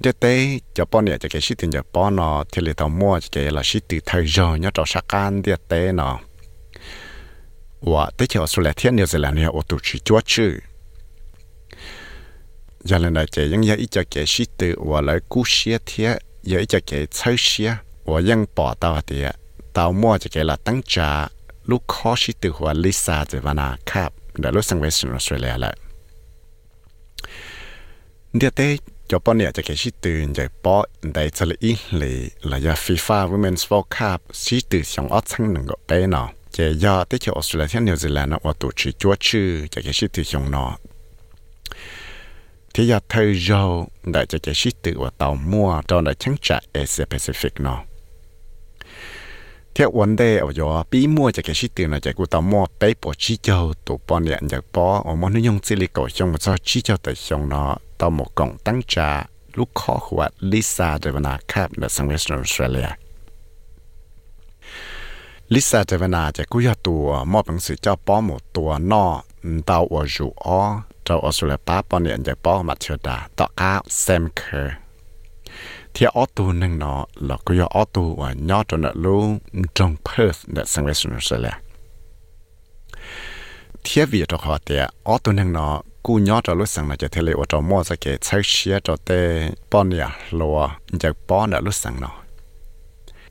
để tới cho bọn này cho cái shit tiền cho bọn nó thì lấy tàu mua cho cái là shit từ thời giờ nhớ cho sát can để tới nó và tới chiều số lẻ thiên nhiều giờ là nhiều ô tô chỉ chúa chữ giờ lần này chỉ những giờ ít cho cái shit từ và lại cú xía thiên giờ ít cho cái chơi xía. Và những bỏ tàu thì tàu mua cho cái là tăng trả lúc khó shit từ và Lisa từ Vana Cap, đã lúc sang Western Australia lại. Để tới cho bọn này cho cái sĩ từ giờ bỏ đại cho ý lì là giờ FIFA Women's World Cup sĩ từ xong ở sang nâng gọt bé nó giờ giờ tới cho Australia New Zealand nó tổ chức chúa chữ cho cái sĩ từ xong nó thì giờ thời giờ đại cho cái shit tự và tàu mua cho đại chứng trả Asia Pacific nó theo vấn đề ở chỗ bí mua cho cái shit tự là chạy của tàu mua bé bỏ chi châu tụ bỏ nhận được bỏ ở món dùng chỉ lý cổ trong một số chi châu tại trong nó tàu một cộng tăng trả lúc khó hoạt Lisa Devana Cap ở sang Western Australia Lisa Devana จะกู้ยตัวมอบหนังสือเจ้าป้อหมดตัวนอเตาอวจูอ้อเจ้าออสเตรเลียป้าปอนเนี่ยจะป้อมาเชื่อดาต่อก้าแซมเคอร์ที่ออตัวหนึ่งเนาะ ต่อหมกกองตั้งจาลูกขอขวดลิซาเดวนาคาบในสังเวชนออสเตรเลียลิซาเดวนาจะกู้ยอตัวมอบหนังสือเจ้าป้อหมดตัวนอเตาอวจูอ้อเจ้าออสเตรเลียป้าปอนเนียนจะป้อมาเชือดาต่อก้าเซมเคอร์เทียออตูหนึ่งนอเรากู้ยออตูว่ายอดจนรู้จงเพิร์สในสังเวชนออสเตรเลียเทียบีตัวขอเตียออตัวหนึ่งนอ cú nhỏ cho lúc sáng là cho thế lệ ở trong mua ra chơi xía cho tê bọn nhà lúa giờ bọn đã lúc sáng nó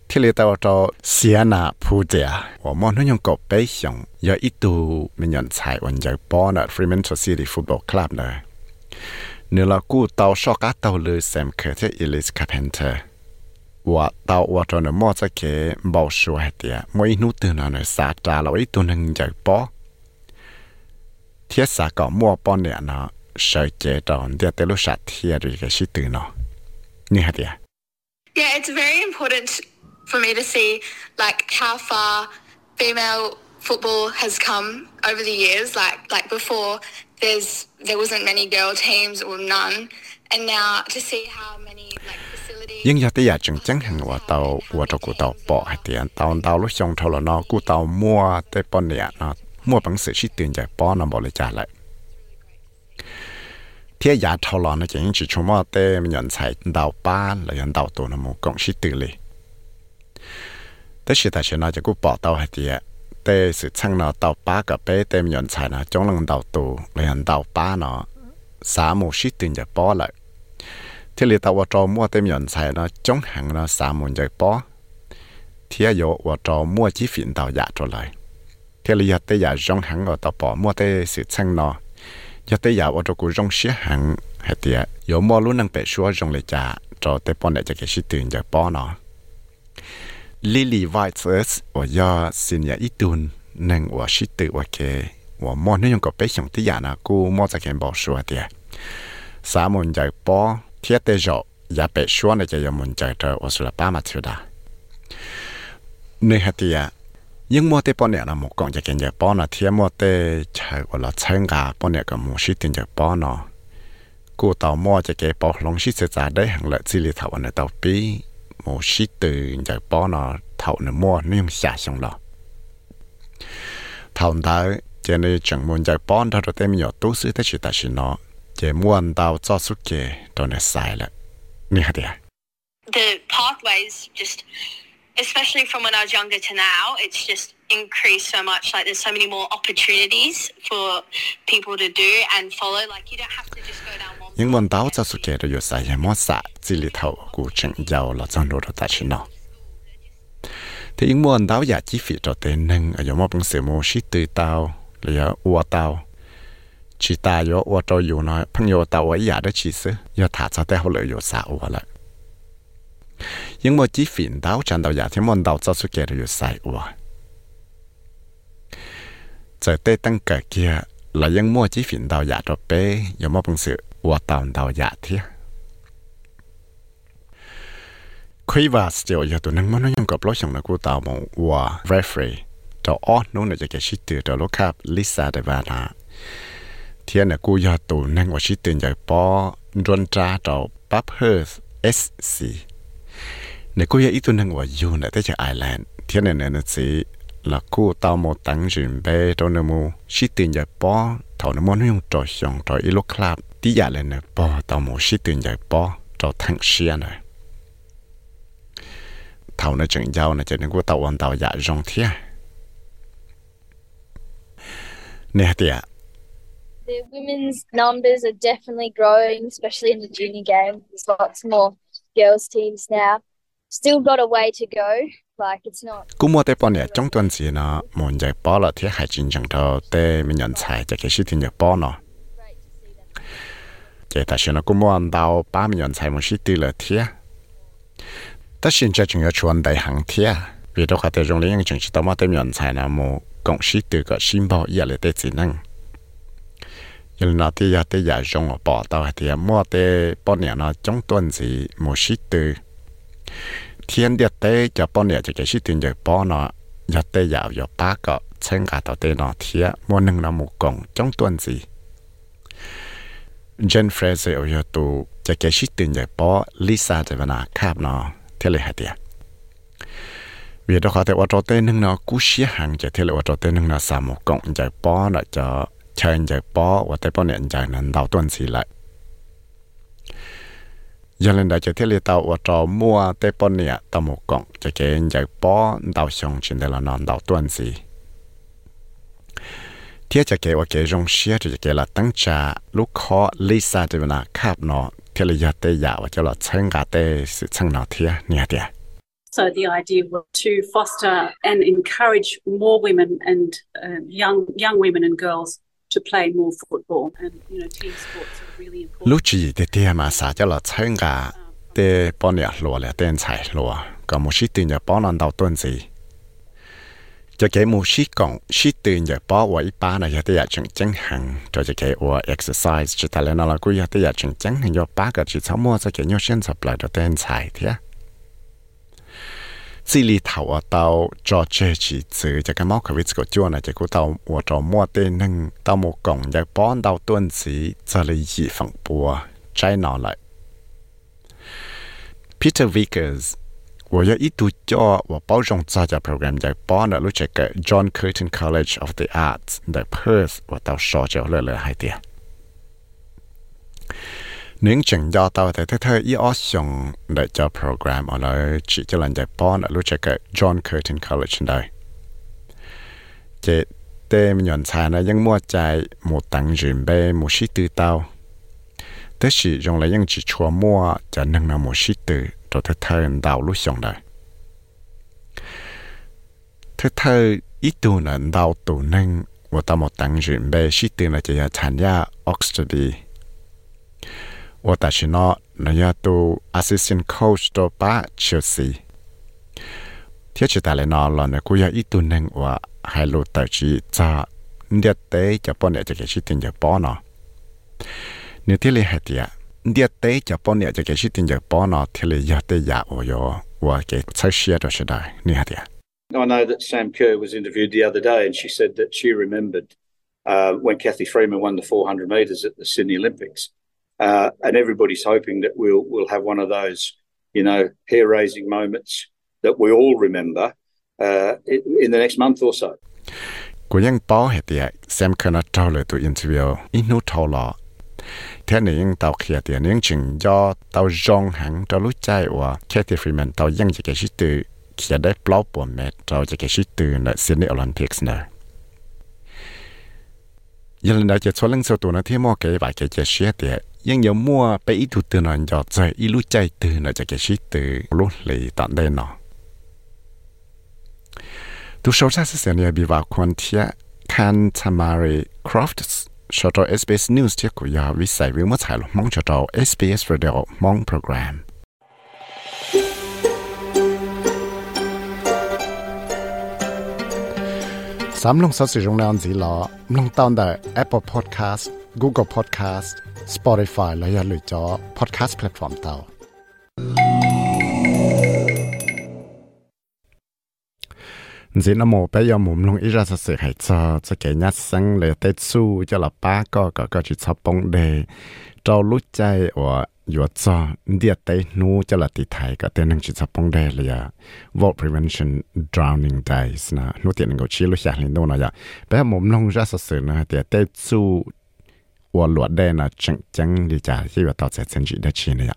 thế lệ tao cho xía nà phù trẻ và mua nó nhung cột bé xong giờ ít tu mình nhận xài còn giờ bọn ở Fremantle City Football Club nữa nếu là cú tao so cá tao lừa xem khởi thế Elise Carpenter và tao và cho nó mua ra cái mỗi nút từ nào nó xả trả là ít tu nâng giờ bọn เทียสาก็มัวป้อนเนี่ยนะเฉยเจตอนเดียเตลุชัดเทียรีก็ชิตื่นเนาะนี่ฮะเดีย
Yeah, it's very important for me to see like how far female football has come over the years. Like like before, there's there wasn't many girl teams or none, and now to see how many like facilities.
ยิ่งยาติยาจึงจังหันว่าเตาว่าจะกูเตาปอให้เตียนเตาเตาลุชงทรนอกูเตามัวเตปอนเนี่ยเนาะ mua bằng sự chỉ tiền giải bỏ nó bỏ lại trả thế giá thâu lò nó chỉ chỉ chúng mà tê mình nhận sai đào ba là nhận đào tổ nó một cộng chỉ tự lì thế sự tại sự nó chỉ cũng bỏ tàu hay gì tê sự chăng nó đào ba cả bé, tê mình nhận sai nó trong lần đào tổ là nhận đào ba nó xả một chỉ tiền giải bỏ lại. Thế là tàu trò mua tê mình nhận sai nó trong hàng nó xả một giải bỏ thế giờ vợ trò mua chỉ phiền tàu giả trở lại thế là giờ tới giờ rong hẳn ở tàu bỏ mua tới sự sang nó, giờ tới giờ ở chỗ của rong xía hẳn hay tiệt giờ mua luôn năng bể xua rong lệ trả cho tới bọn này cho cái sự tiền giờ bỏ nó Lily Whiteus ở giờ xin nhà ít tuần nàng ở sự tự ở cái ở mua nếu có bé chồng tới giờ nào cô mua cho cái bỏ xua tiệt xã mình giờ bỏ thiết tới rồi giờ bể xua này cho giờ mình giờ trở ở sula ba mà chưa đã nơi hạt tiệt nhưng mua tế bọn nè là một con chạy kiện bọn là thiên mua tế chạy gọi là chân gà, bọn nè có một sĩ tiền chạy bọn nó cô tàu mua chạy kiện bọn lòng sĩ sẽ giả đấy hàng lợi chỉ lì thảo anh tàu bí. Một sĩ tiền chạy bọn nó thảo nè mua nhưng xả xong lọ thảo đó chạy nè chẳng muốn chạy bọn đó, rồi tê mình nhỏ tú sư thế chỉ ta xin nó chạy mua anh tàu cho suốt kề rồi nè sai lại. Nè hả à?
The pathways just especially from when I was younger to now, it's just increased so much. Like there's so many more opportunities for people to do and follow. Like you don't have to just go down one.
Nhưng mình tao cho sự kiện rồi sai hay mất chỉ lý thầu của chỉnh giàu là trong đồ ta chỉ nó. Thì những môn tao giả chi phí cho tên nâng ở giống một bằng sự mô sĩ từ tao là giả. Chỉ ta yếu ua cho yếu nói, phân yếu tao ấy giả đó chỉ sư, cho tế hậu lợi yếu xạ ua lại. ยังโมจีฝินดาวจันดาวยาที่มนดาวจะสุเกตอยู่ใส่อวะจะเต้ตั้งเกิดเกียแล้วยังมั่วจีฝินดาวยาตัวเป้ยมั่วปังสือวัวตาวดาวยาเทียคุยว่าสิ่งอย่างตัวนั้นมันยังกับรถอย่างนักกูตาวมองวัวเรฟรีต่ออ้อนู้นจะเกชิตเตอร์ตัวลูกค้าลิซาเดวานาเทียนักกูยาตัวนั้นว่าชิตเตอร์ใหญ่ปอรนจ้าต่อปั๊บเฮิร์สเอสซี nè cô ya ít tuần hàng ngoài du nè tới chợ Ireland thế này nè nó chỉ là cô tao một tăng rừng bê trong nè mu chỉ tiền giải bỏ thầu nó muốn 用 trò xong trò ít lúc club tí giờ lên nè bỏ tao một chỉ tiền giải bỏ trò thằng xia nè thầu nó chừng giao nè cho nên cô tao ăn tao dạ rong thế. Nè tiệt
the women's numbers are definitely growing, especially in the junior game. There's lots more girls teams now still got a way to go. Like it's not
cũng mua tế bọn nhà trong tuần gì nó muốn giải bỏ là thế hải trình chẳng thâu tế mình nhận xài cho cái sự tình giải bỏ nó cái ta xin nó cũng mua ăn đào ba mình nhận xài một sự tình là thế ta xin cho chúng ta chuẩn đại hàng thế vì đó khá tế trong lý những chúng ta mua tế nhận xài là một cộng sự tình có xin bỏ giờ là tế chỉ năng. Giờ nó thì giờ tế giờ trong bỏ tao thì mua tế bọn nhà nó trong tuần gì một sự tình 天的地就半年就开始天就半呢，要得要要八个参加到地那天，莫能那么讲中段子。Jen Fraser เอาอยู่ตัวจะแกชิดตื่นจากปอลิซาเป็นาคาบเนาะเทเลหัเดียวีดเขาเตว่ตโตเต้นหนึ่งเนาะกูเชียหังจะเทเลว่ตโตเต้นหนึ่งเนาะสามกงจากปอเนาะจะเชิญจากปอวัาเต่ปอเนี่ยจากนั้นเรวต้นสีไหล ở giờ tụ cho cái shit tiền giờ bỏ Lisa cho vào nó cáp nó thế là hạt tiền vì đó có thể ở chỗ tên nâng nó cú xía hàng cho thế là ở chỗ tên nâng nó xả một cổng giờ bỏ nó cho chơi giờ bỏ và tới bỏ nhận giờ nó đào tuần gì lại giờ lên đây cho thế là tàu ở chỗ mua tới bỏ nhận tàu một cổng cho cái giờ bỏ đào xong trên đây là nó đào tuần gì thiết cho cái ở cái rong xía cho cái là tăng trả lúc khó Lisa cho nó cáp nó thế là giờ tới giờ và cho là chân cả tới sự chân nó thiết nhẹ tiền
So the idea was to foster and encourage more women and uh, young young women and girls to play more football. And you know, team sports are really important.
lúc chỉ để tiền mà sao cho là chân cả để bao nhà lúa là tiền chạy lúa còn một số tiền giờ bao năm đầu tuần gì cho cái một số còn số tiền giờ bao và ít ba này giờ tới giờ chân chân cho cho cái và exercise chỉ ta lên là cũng giờ tới giờ chân chân hàng giờ ba cái chỉ sáu mua cho cái nhau sinh sập lại cho tên chạy thế 这里头啊到做这几次，这个猫可位这个叫呢，结果到我做末的能到莫讲，也帮到段子这里一放波，摘拿来。Peter Vickers，我要一度叫我包容这家 program 就帮了，录这个 John Curtin College of the Arts 的 Perth，我到说就了了还点。 nếu chừng do tao thì thế thôi ít ớt dùng để cho program ở lại chỉ cho lần giải bón ở lúc chạy cái John Curtin College đây chế tê mình nhận sai nó vẫn mua chạy một tặng rìm bê một sĩ tư tao thế chỉ dùng lại những chỉ chua mua cho nâng nó một sĩ tư rồi thế thôi đào lúc dùng đây thế thôi ít tu là đào tù nâng một tao một tặng rìm bê sĩ tư là chỉ là thành ra Oxford ว่าแต่ชินอนยตัว assistant coach ตัวป้าเชลซีเที่ยวชิตาเลนอลอนกูอยากอีตัวหนึ่งว่าไฮโลแต่ชีจะเดียเตจะป้อนเนี่ยจะเกชิตินจะป้อนเนาะเนื้อที่เลยเหตียเดียเตจะป้อนเนี่ยจะเกชิตินจะป้อนเนาะที่เลยยาเตยาโอโยว่าเกใช้เชียร์ตัวชิดาเนี่ยเดีย
I know that Sam Kerr was interviewed the other day, and she said that she remembered uh, when Kathy Freeman won the 400 metres at the Sydney Olympics Uh, and everybody's hoping that we'll we'll have one of those, you know, hair-raising moments that we all remember uh, in, in the next month or so.
กูยังป้อเหตุแซมเคยนัดเจ้าเลยตัวอินเทอร์วิวอินูทอลอเท่านี้ยังเตาเขียเตียยังจึงย่อเตาจงหังเตารู้ใจว่าแค่ที่ฟรีแมนเตายังจะเกชิตือเขียได้ปลอบปวดเม็ดเราจะเกชิตือในซิดนีย์โอลิมปิกส์เนอะยันเราจะชวนเรื่องตัวนั้นที่มอเกย์บายเก จะเชียเตีย nhưng nhiều mua bé ít thủ từ nó nhỏ chơi ít lúc chạy từ nó cho cái shit từ lúc lấy tận đây nó tu sâu sắc sẽ này bị vào quan thiệt kan Tamari Crofts cho cho SBS News tiếc của nhà vi sai vi mất hải mong cho cho SBS Radio mong program sắm lông sao sử dụng nào gì lọ lông tao tại Apple Podcast Google Podcast Spotify และอย่าลืมจอ podcast platform เตาจินโมไปยอมมุมลงอีราสเสียหายจอจะเกยัดสังเลยเตสู้จะละป้าก็ก็ก็จิตชอบปงเดเจ้ารู้ใจว่าอยู่จอเดียเตนูจะละติไทยก็เตนึงจิตชอบปงเดเลยอะ Vault Prevention Drowning Days นะนูเตียนก็ชี้รู้อยากเห็นดูนะอย่าไปมุมลงราสเสียนะเตียเตสู้ 我落袋呢，整整的家这个到在成绩的去那样。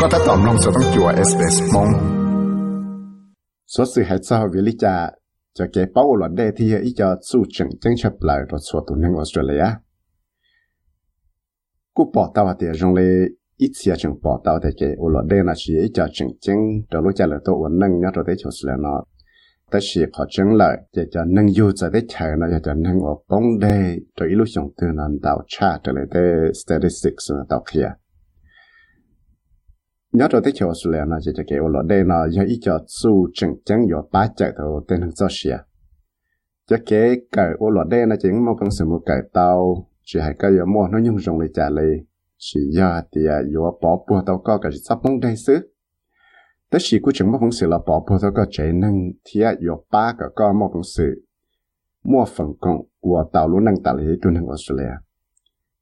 ก็ถ้าตอมลงจะต้องจัว SBS มองสดสื่อให้เจ้าวิลิจาจะเก็บเป้าหลอดได้ที่อีจะสู้จังจังเฉปลายรถสวตุนในออสเตรเลียกูปอตาวเตียจงเลย ít xia chừng bỏ tao thì cái ô lọ đen là chỉ cho chừng chừng đầu lúc trả là tôi vẫn nâng nhớ rồi đấy chỗ sự nó ta chỉ khó chừng lại để cho nâng yêu cho đấy chờ nó cho nâng ở bóng đê rồi ít lúc xong từ nó đào cha trở lại cái statistics nó đào kia nhớ rồi tới chỗ Australia nó chỉ cho cái ô ở đen nó giờ ít cho su chừng chừng có ba chạy thôi tên hàng cho xia cho cái cái ô ở đen nó chỉ một con sự một cái tao chỉ hay cái giờ mua nó nhung rồng để trả lời chỉ giờ thì à, yếu bỏ bùa tàu có cái sắp mong đây xứ. Tất chỉ cũng chừng một con sự là bỏ bùa tao có chạy năng thì yếu ba cái có một con sự. Mua phần công của tàu luôn năng tạo lý tuần hàng Australia.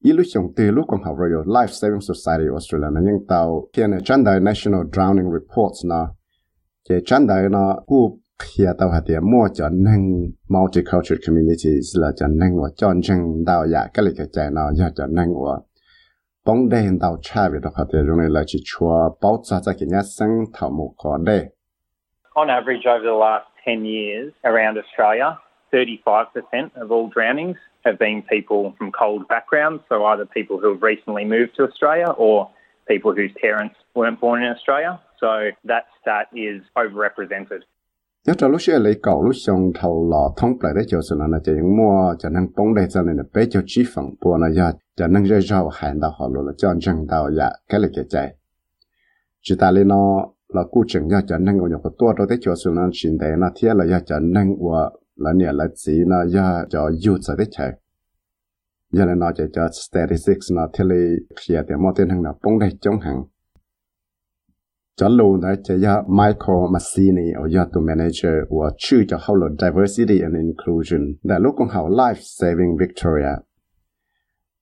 Ý lúc chồng từ lúc còn học Royal Life Saving Society Australia nó những tàu này chân đời National Drowning Reports nó cái chân đời nó cũng khi tàu hạt tiền mua cho năng multicultural communities là cho năng của cho chân đào dạ cái lịch cái nó ya cho năng của bóng đèn tàu cha về đó tiền rồi là chỉ chua bảo cho cho cái nhà sinh thảo một có đây
On average over the last 10 years around Australia 35% of all drownings have been people from cold backgrounds, so either people who have recently moved to Australia or people whose parents weren't born in Australia. So that stat is overrepresented.
nhớ cho lúc xưa lấy cầu lúc xong thầu lò thông lại đấy cho sự là nó chỉ mua cho nên bóng đây cho nên là bé cho chi phần bùa nó ra cho nên rơi ra hành đạo họ luôn là cho chân đạo dạ cái là cái chạy chỉ ta lên nó là cụ chừng ra cho nên người có tua đó đấy cho sự là chuyện đấy nó thiết là ra cho nên của là nhà là chỉ nó ya cho yêu user đấy chạy giờ là nó chỉ cho statistics nó thì là khi thì mọi tên hàng nào bông đây trong hàng cho luôn đấy chỉ ya Michael Massini ở ya to manager của chữ cho họ là diversity and inclusion đã lúc con hậu life saving Victoria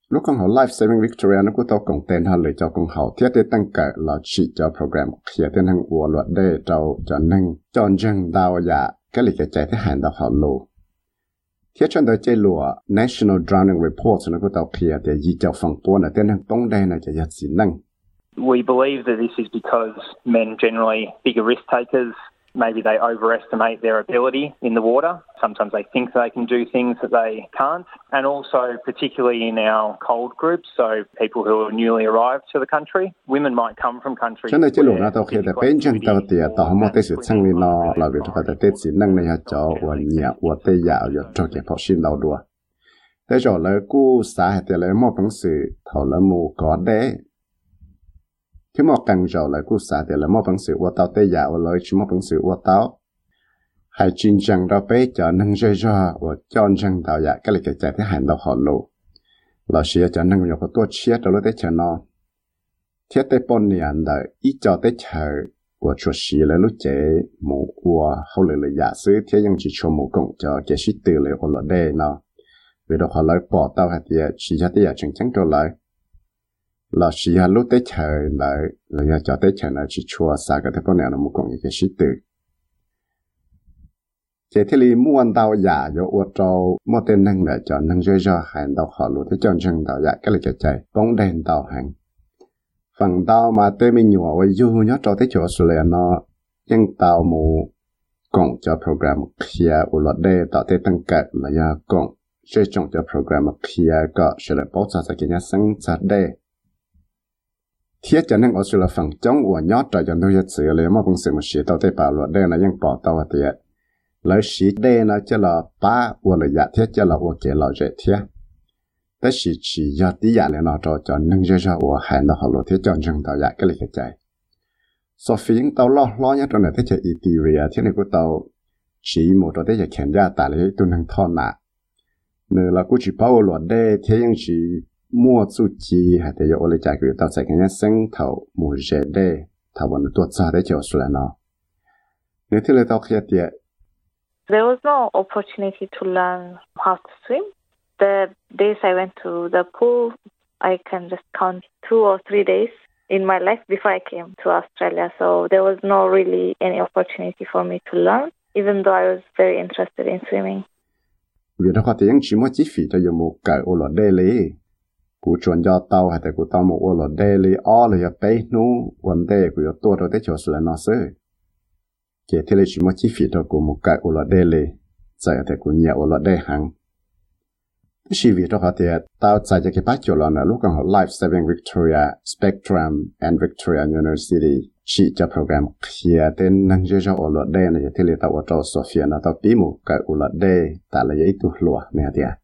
lúc con họ life saving victoria, nó cũng tao cộng tên hơn lời cho con họ thiết để tăng cả là chỉ cho program khi tên hàng của luật để cho cho nâng, cho dân đào dạ. Cái lịch cái chạy thế hành đào họ lù. Thiết chân đời chế lùa, national drowning report, nó cũng tao kia để gì cho phòng tuôn là tên hàng tông đen là chạy giật gì nâng.
We believe that this is because men generally bigger risk takers maybe they overestimate their ability in the water. Sometimes they think they can do things that they can't. And also, particularly in our cold groups, so people who are newly arrived to the country, women might come from countries.
Cho nên chế lộ nó tao khi là bên chân tao thì tao không có sự sang lên nó là vì phải tết chỉ năng này cho và nhà và tây giả rồi cho cái học sinh đầu đùa. Thế rồi là cú xã thì là một bằng sự thảo là một có đấy khi mà càng giàu lại cứu xả thì là một bằng sự của tao tây giả và lời chỉ một bằng sự của tao hãy chính rằng đó bé cho nâng rơi ra và cho rằng tao giả cái này cái chạy thế hành đầu họ lộ là xia cho nâng nhiều cái tua chia đó tới cho nó thiết tế bốn niên đời ít cho tế chờ của chúa sĩ là lúc chế mù của hậu lệ là giả sư thế nhưng chỉ cho mù cộng cho cái sĩ từ lệ của là đây nó vì đó họ lấy bỏ tao hạt địa chỉ cho tế giả chẳng chẳng trở lại là chỉ hà lúc tới chờ là là giờ cho tới chờ là chỉ chua xa cái thế bọn này nó một công cái sĩ tử. Chế thế li mua ăn đào giả cho ô tô mua tên năng để cho năng chơi cho hàng đào họ lúc thế chọn chân đào giả cái là chạy chạy, bóng đèn đào hàng phần đào mà tới mình nhỏ với du nhớ cho tới chỗ số liền nó nhưng đào mù cộng cho program kia ô lọt đề tạo tới tăng cận là giờ cộng sẽ chọn cho program kia có sẽ là bảo ra cái nhà sáng sát đề thiết cho nên ở chỗ phần chống của nhót trở cho tôi sự là mà bằng sự mà tao thấy bảo luật đây là những bỏ tao thì lấy sĩ đây nó cho là ba của là giả thiết cho là của kia là dễ thiết tất sĩ chỉ do tí giả là nó cho cho nâng dễ hàng đó họ lo thiết cho rừng tao giả cái này cái so phiến tao lo lo nhất trong này thiết cho Ethiopia thiết này của tao chỉ một trong thiết cho Kenya tại lấy tôi nâng thon nà nữa là cũng bảo luật đây thế nhưng chỉ mua chú chi hay thế yo lấy giải quyết tao sẽ cái nhá sinh thầu mua dễ đây thầu vẫn tuột ra đấy chiều xuống nó nếu thế là tao kia
There was no opportunity to learn how to swim. The days I went to the pool, I can just count two or three days in my life before I came to Australia. So there was no really any opportunity for me to learn, even though I was very interested in swimming.
vì đó có tiếng chỉ mua chi phí cho dùng một cái ô lọ đê lý cú chuẩn cho tao hay là cú tao một ô lọ đê lý là bé nu vấn đề của ya tua rồi tới chỗ là nó sẽ cái thế là chỉ mua chi phí cho của một cái ô lọ đê lý giờ thì của nhiều ô lọ đê hàng chỉ vì đó họ thì tao giải cho cái bác chỗ là lúc còn họ Life Saving Victoria, Spectrum and Victoria University, chỉ cho program kia tên năng cho cho ô luật đây này. Thì là tao ở chỗ Sofia nó tao bí một cái ô luật đây tại là dễ tu lúa này thì à?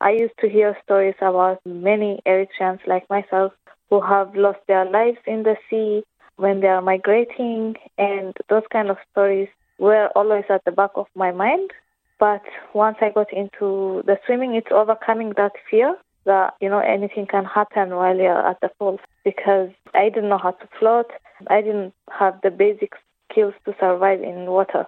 I used to hear stories about many Eritreans like myself who have lost their lives in the sea when they are migrating, and those kind of stories were always at the back of my mind. But once I got into the swimming, it's overcoming that fear that, you know, anything can happen while you're at the pool because I didn't know how to float. I didn't have the basic skills to survive in water.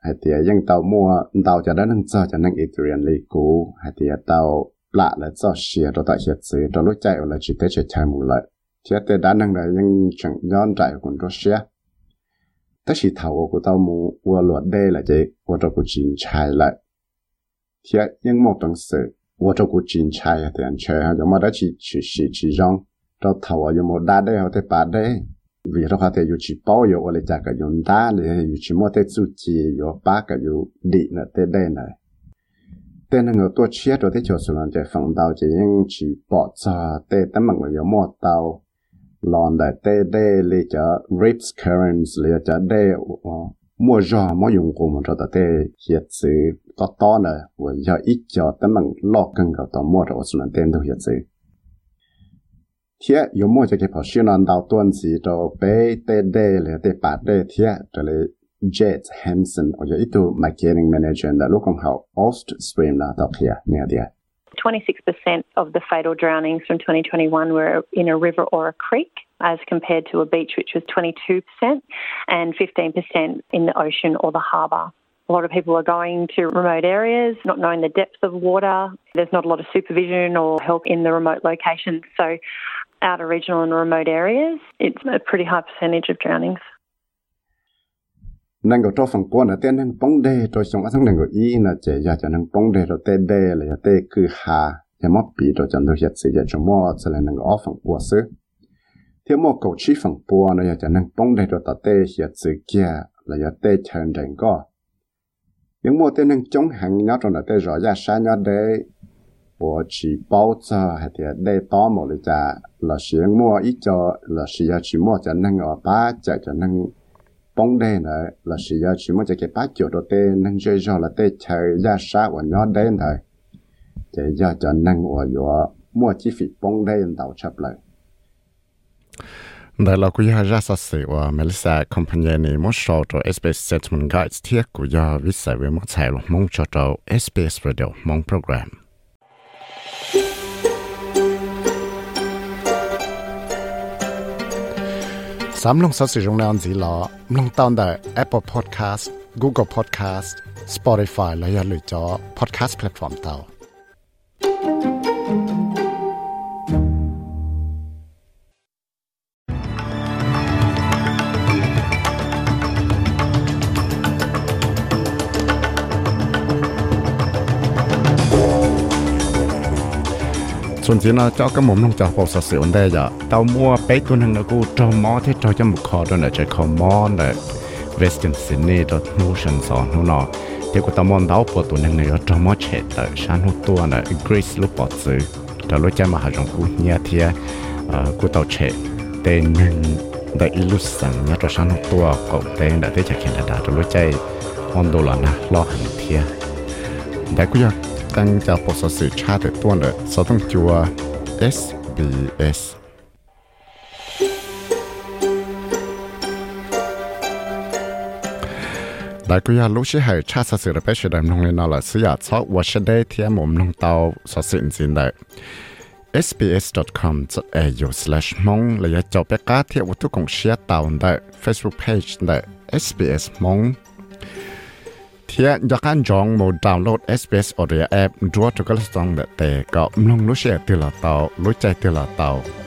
Hay thì yên tàu mua, tàu cho đó nâng cho cho nên ít tiền lấy cú. Hay thì tàu lạ là cho xìa rồi tại xìa chữ rồi lúc chạy là chỉ tới chạy chạy một lại thì tới đã nâng là yên chẳng nhon chạy của cho xìa. Tất chỉ thầu của tàu mua qua luật đây là gì của cho của chính chạy lại thì yên một đồng sự của cho của chính chạy thì anh chơi ha mà đã chỉ chỉ chỉ chỉ rong. Cho thầu ở một đa đây hoặc thế ba đây vì đó có thể yêu chỉ bao yêu ở lại cái dùng đa thì yêu chỉ mua tết chủ chỉ yêu ba cái yêu đi nữa tết đây này. Tết là người tôi chia rồi tết cho số lần chạy phòng đào chỉ những chỉ bỏ cho tết tấm bằng người yêu mua tàu. Lòn đại tê đê lì cho rips currents lì cho đê ờ, mua giò, mua dùng của mình cho ta tê hiện sự to to này và giờ ít cho tấm bằng lo cần gặp tàu mua rồi số lần tên đâu hiện sự thiệt有么就给跑去南到段子就被得得了得把得thiệt这里 Jet Hansen 我有一度 marketing manager 的，如果好 Oststream 啦到kia 那点。
26% of the fatal drownings from 2021 were in a river or a creek, as compared to a beach, which was 22%, and 15% in the ocean or the harbour. A lot of people are going to remote areas, not knowing the depth of water. There's not a lot of supervision or help in the remote locations. So, Aboriginal and remote areas, it's a pretty high percentage of drownings.
nang có cho phần na là tên năng bóng đề cho xong ở thằng năng na che ya cha nang pong de to te de le ya te ku ha ya mo pi to cho do hiện se ya cho mo sẽ le nang có phần quan se te mo ko chi phang po na ya cha nang pong de to ta te hiện se kia là ya te chan dang có. Những mo te nang chong hang na to na te ro ya sa nya de 我去包着，还得得到某的家，老师摸一着，老师要去摸着那个把着着那。bóng đen này là sự giờ chỉ muốn cái bát chỗ đầu tiên nên chơi cho là tê chơi ra sát và nhỏ đen thôi chỉ giờ cho nên ở chỗ mua chi phí bóng đen đầu chấp lại Đây là quý gia ra sát sự và Melissa Company này muốn so cho SBS Settlement Guides thiết của gia viết sai với một chạy lúc mong cho cho SBS Radio mong program. Sám lông sử dụng năng gì lọ, lông tao tại Apple Podcast, Google Podcast, Spotify là ya lựa cho podcast platform tao. ส่วนที่เราเจ้าก็มุมลงจากบอกสักเสียนได้จ้ะเต้ามัวไปตัวหนึ่งนะกูจอมอที่จอจะมุขอตัวเนี่ยจะคอมอนเลย Western Sydney ตัวนูชันสอนนู่นเนาะเดี๋ยวกูตามอนดาวปวดตัวหนึ่งเนี่ยจอมอเฉดแต่ฉันหัวตัวเนี่ย Grace ลูกปอดซื้อแต่รู้ใจมาหาจงกูเนี่ยเทียเอ่อกูเต้าเฉดเต็นหนึ่งได้อิลุสังเนี่ยตัวฉันหัวตัวก็เต็นได้ที่จะแข่งได้แต่รู้ใจออนโดลนะรอหันเทียแต่กูอยาก tăng cho bộ sở sự cha được tuần lợi sở thông chùa SBS đại quý lúc sĩ hệ cha sở sự là bé sự đàm nông lên nó là sử dụng cho và sẽ đây thì em mồm nông tàu sở sự xin đại sbs.com.au slash mong là cho bé cá thiệu củaทุกของเชียร์ตาวได้ Facebook page ได้ SBS มอง เทียอยากการจองโมดาวน์โหลด SBS Audio App ดัวทุกกระสังเดแต่ก็มลงรู้เสียติละเตารู้ใจติละเตา